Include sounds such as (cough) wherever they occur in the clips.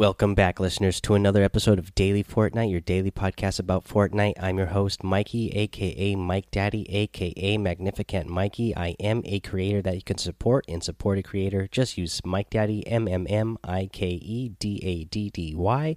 Welcome back, listeners, to another episode of Daily Fortnite, your daily podcast about Fortnite. I'm your host, Mikey, aka Mike Daddy, aka Magnificent Mikey. I am a creator that you can support and support a creator. Just use Mike Daddy, M M M I K E D A D D Y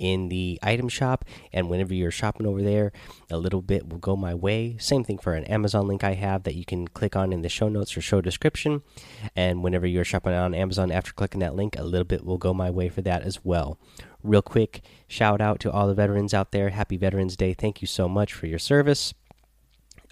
in the item shop and whenever you're shopping over there a little bit will go my way. Same thing for an amazon link i have that you can click on in the show notes or show description. And whenever you're shopping on amazon after clicking that link a little bit will go my way for that as well. Real quick shout out to all the veterans out there. Happy veterans day. Thank you so much for your service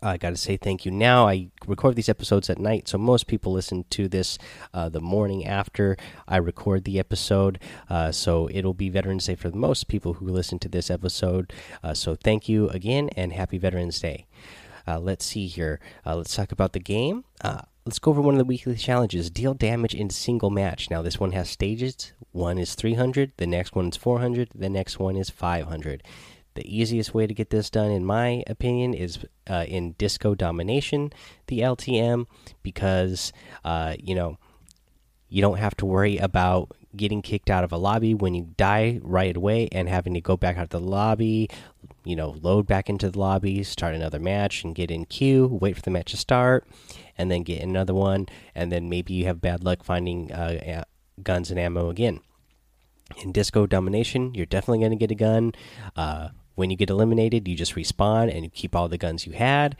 I got to say thank you now. I record these episodes at night, so most people listen to this uh, the morning after I record the episode. Uh, so it'll be Veterans Day for the most people who listen to this episode. Uh, so thank you again and happy Veterans Day. Uh, let's see here. Uh, let's talk about the game. Uh, let's go over one of the weekly challenges deal damage in single match. Now, this one has stages. One is 300, the next one is 400, the next one is 500. The easiest way to get this done, in my opinion, is uh, in Disco Domination, the LTM, because uh, you know you don't have to worry about getting kicked out of a lobby when you die right away and having to go back out to the lobby, you know, load back into the lobby, start another match, and get in queue, wait for the match to start, and then get another one, and then maybe you have bad luck finding uh, guns and ammo again. In Disco Domination, you're definitely going to get a gun. Uh, when you get eliminated, you just respawn and you keep all the guns you had,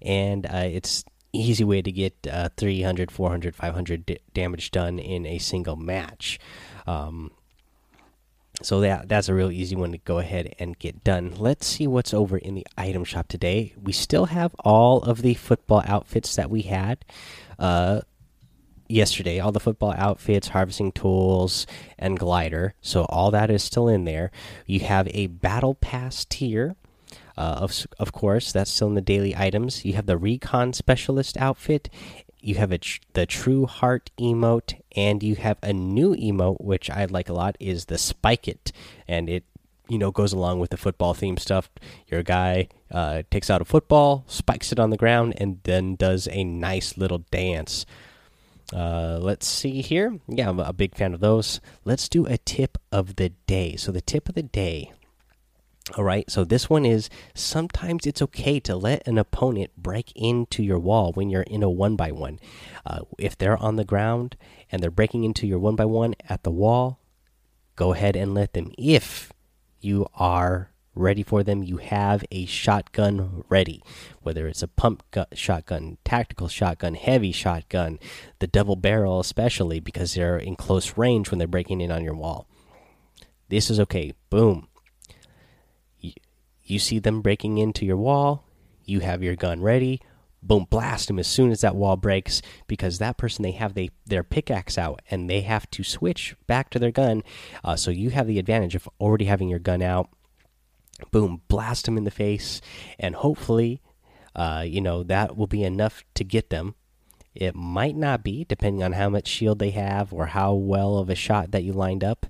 and uh, it's easy way to get uh, 300, 400, 500 damage done in a single match. Um, so that that's a real easy one to go ahead and get done. Let's see what's over in the item shop today. We still have all of the football outfits that we had. Uh, yesterday all the football outfits harvesting tools and glider. So all that is still in there. You have a battle pass tier uh, of, of course that's still in the daily items. You have the recon specialist outfit. You have a tr the true heart emote and you have a new emote which i like a lot is the spike it. And it you know goes along with the football theme stuff. Your guy uh, takes out a football spikes it on the ground and then does a nice little dance uh, let's see here. Yeah, I'm a big fan of those. Let's do a tip of the day. So, the tip of the day. All right, so this one is sometimes it's okay to let an opponent break into your wall when you're in a one by one. Uh, if they're on the ground and they're breaking into your one by one at the wall, go ahead and let them. If you are ready for them. You have a shotgun ready, whether it's a pump shotgun, tactical shotgun, heavy shotgun, the double barrel, especially because they're in close range when they're breaking in on your wall. This is okay. Boom. You, you see them breaking into your wall, you have your gun ready. Boom, blast them as soon as that wall breaks because that person they have they their pickaxe out and they have to switch back to their gun. Uh, so you have the advantage of already having your gun out boom, blast them in the face, and hopefully, uh, you know, that will be enough to get them. It might not be, depending on how much shield they have or how well of a shot that you lined up.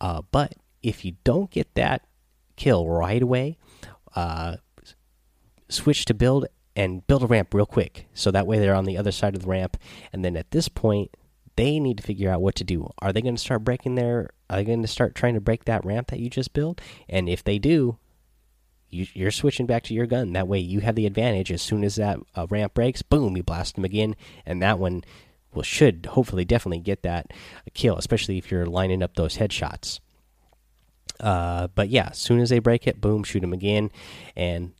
Uh, but if you don't get that kill right away, uh, switch to build and build a ramp real quick. So that way they're on the other side of the ramp. And then at this point, they need to figure out what to do. Are they going to start breaking their? Are they going to start trying to break that ramp that you just built? And if they do, you, are switching back to your gun. That way, you have the advantage. As soon as that uh, ramp breaks, boom, you blast them again, and that one will should hopefully definitely get that kill, especially if you're lining up those headshots. Uh, but yeah, as soon as they break it, boom, shoot them again. And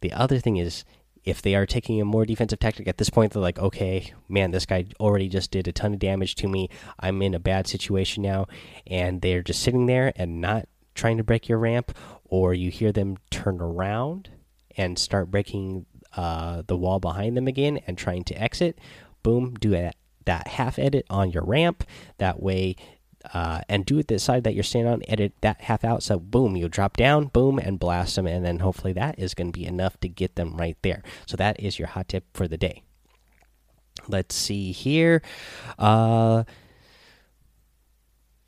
the other thing is, if they are taking a more defensive tactic at this point, they're like, okay, man, this guy already just did a ton of damage to me. I'm in a bad situation now, and they're just sitting there and not trying to break your ramp, or you hear them turn around and start breaking uh, the wall behind them again and trying to exit, boom, do a, that half edit on your ramp. That way, uh, and do it the side that you're standing on, edit that half out. So, boom, you drop down, boom, and blast them. And then hopefully that is going to be enough to get them right there. So, that is your hot tip for the day. Let's see here. Uh,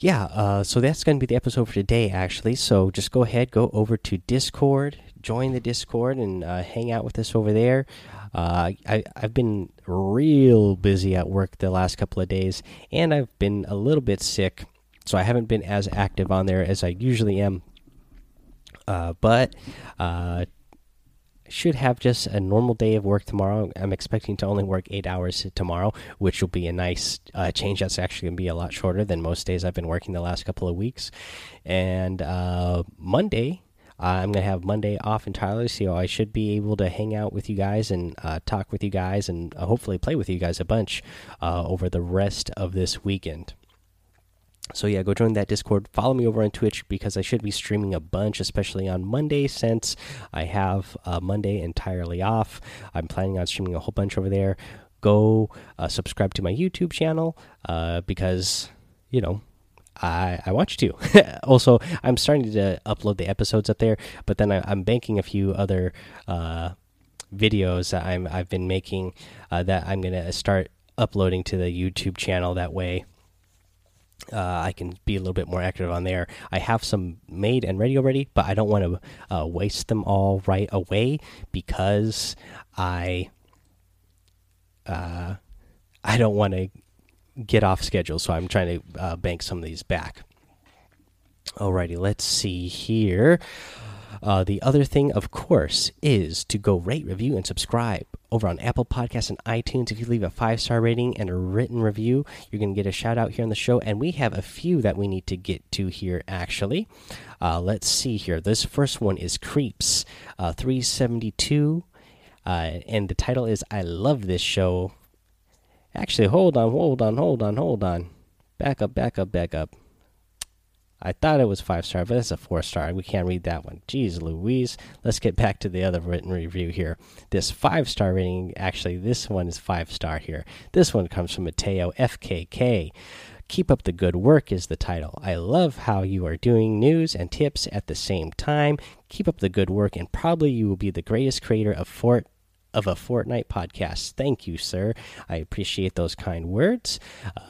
yeah, uh, so that's going to be the episode for today, actually. So just go ahead, go over to Discord, join the Discord, and uh, hang out with us over there. Uh, I, I've been real busy at work the last couple of days, and I've been a little bit sick. so I haven't been as active on there as I usually am. Uh, but uh, should have just a normal day of work tomorrow. I'm expecting to only work eight hours tomorrow, which will be a nice uh, change. That's actually going to be a lot shorter than most days I've been working the last couple of weeks. And uh, Monday, I'm going to have Monday off entirely, so I should be able to hang out with you guys and uh, talk with you guys and uh, hopefully play with you guys a bunch uh, over the rest of this weekend. So yeah, go join that Discord. Follow me over on Twitch because I should be streaming a bunch, especially on Monday since I have uh, Monday entirely off. I'm planning on streaming a whole bunch over there. Go uh, subscribe to my YouTube channel uh, because you know I, I want you to. also, I'm starting to upload the episodes up there, but then I, am banking a few other uh, videos that I'm I've been making uh, that I'm gonna start uploading to the YouTube channel. That way, uh, I can be a little bit more active on there. I have some made and ready already, but I don't want to uh, waste them all right away because I uh, I don't want to get off schedule. So I'm trying to uh, bank some of these back. Alrighty, let's see here. Uh, the other thing, of course, is to go rate, review, and subscribe over on Apple Podcasts and iTunes. If you leave a five star rating and a written review, you're going to get a shout out here on the show. And we have a few that we need to get to here, actually. Uh, let's see here. This first one is Creeps uh, 372. Uh, and the title is I Love This Show. Actually, hold on, hold on, hold on, hold on. Back up, back up, back up. I thought it was five star, but it's a four star. We can't read that one. Jeez Louise. Let's get back to the other written review here. This five star rating, actually, this one is five star here. This one comes from Mateo FKK. Keep up the good work is the title. I love how you are doing news and tips at the same time. Keep up the good work, and probably you will be the greatest creator of Fort of a Fortnite podcast. Thank you, sir. I appreciate those kind words.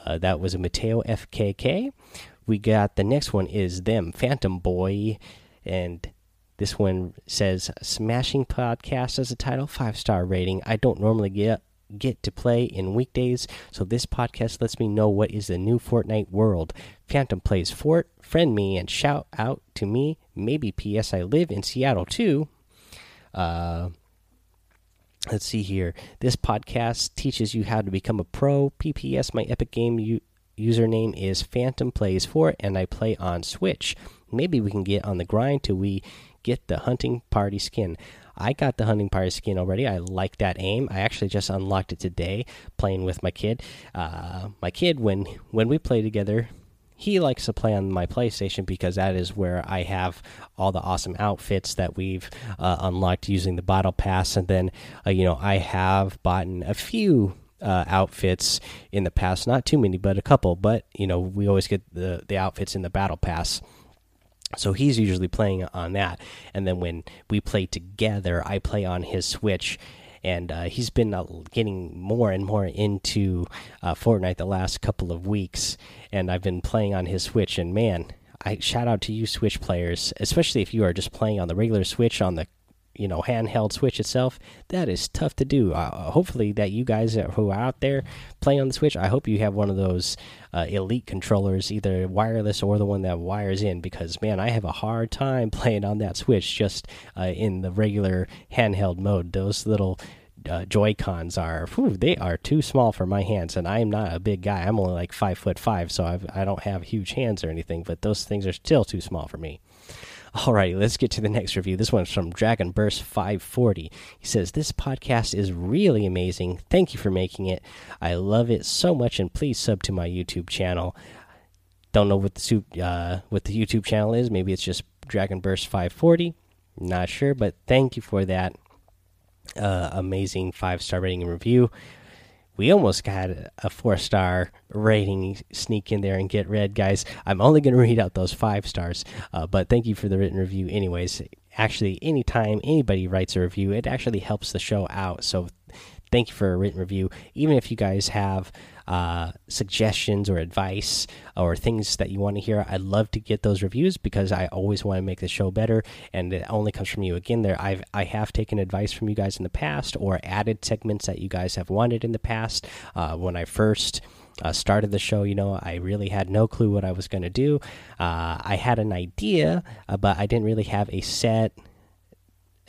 Uh, that was a Mateo FKK we got the next one is them Phantom Boy, and this one says Smashing Podcast as a title, five star rating. I don't normally get get to play in weekdays, so this podcast lets me know what is the new Fortnite world. Phantom plays Fort, friend me and shout out to me. Maybe PS I live in Seattle too. Uh let's see here. This podcast teaches you how to become a pro. PPS my epic game you username is Phantom Plays 4, and I play on Switch. Maybe we can get on the grind till we get the hunting party skin. I got the hunting party skin already. I like that aim. I actually just unlocked it today playing with my kid. Uh, my kid, when when we play together, he likes to play on my PlayStation because that is where I have all the awesome outfits that we've uh, unlocked using the battle pass. And then, uh, you know, I have bought a few uh, outfits in the past. Not too many, but a couple. But you know, we always get the the outfits in the battle pass. So he's usually playing on that, and then when we play together, I play on his Switch, and uh, he's been uh, getting more and more into uh, Fortnite the last couple of weeks, and I've been playing on his Switch, and man. I shout out to you Switch players, especially if you are just playing on the regular Switch on the you know handheld switch itself that is tough to do uh, hopefully that you guys who are out there playing on the switch i hope you have one of those uh, elite controllers either wireless or the one that wires in because man i have a hard time (laughs) playing on that switch just uh, in the regular handheld mode those little uh, Joy Cons are, whew, they are too small for my hands, and I'm not a big guy. I'm only like five foot five, so I've, I do not have huge hands or anything. But those things are still too small for me. Alrighty, let's get to the next review. This one's from Dragon Burst 540. He says, This podcast is really amazing. Thank you for making it. I love it so much, and please sub to my YouTube channel. Don't know what the uh, what the YouTube channel is. Maybe it's just Dragon Burst 540. Not sure, but thank you for that uh, amazing five star rating and review we almost got a four star rating. Sneak in there and get read guys. I'm only going to read out those five stars uh, but thank you for the written review anyways. Actually anytime anybody writes a review it actually helps the show out. So thank you for a written review even if you guys have uh, suggestions or advice or things that you want to hear, I'd love to get those reviews because I always want to make the show better, and it only comes from you. Again, there I've I have taken advice from you guys in the past or added segments that you guys have wanted in the past. Uh, when I first uh, started the show, you know, I really had no clue what I was going to do. Uh, I had an idea, uh, but I didn't really have a set.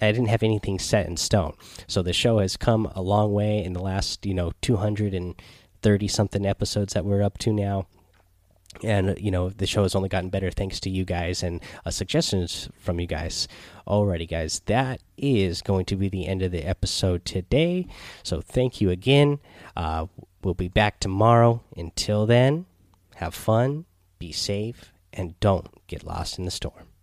I didn't have anything set in stone. So the show has come a long way in the last, you know, 230 something episodes that we're up to now. And you know the show has only gotten better thanks to you guys and uh, suggestions from you guys. Alrighty guys that is going to be the end of the episode today. So thank you again. Uh, we'll be back tomorrow. Until then have fun be safe and don't get lost in the storm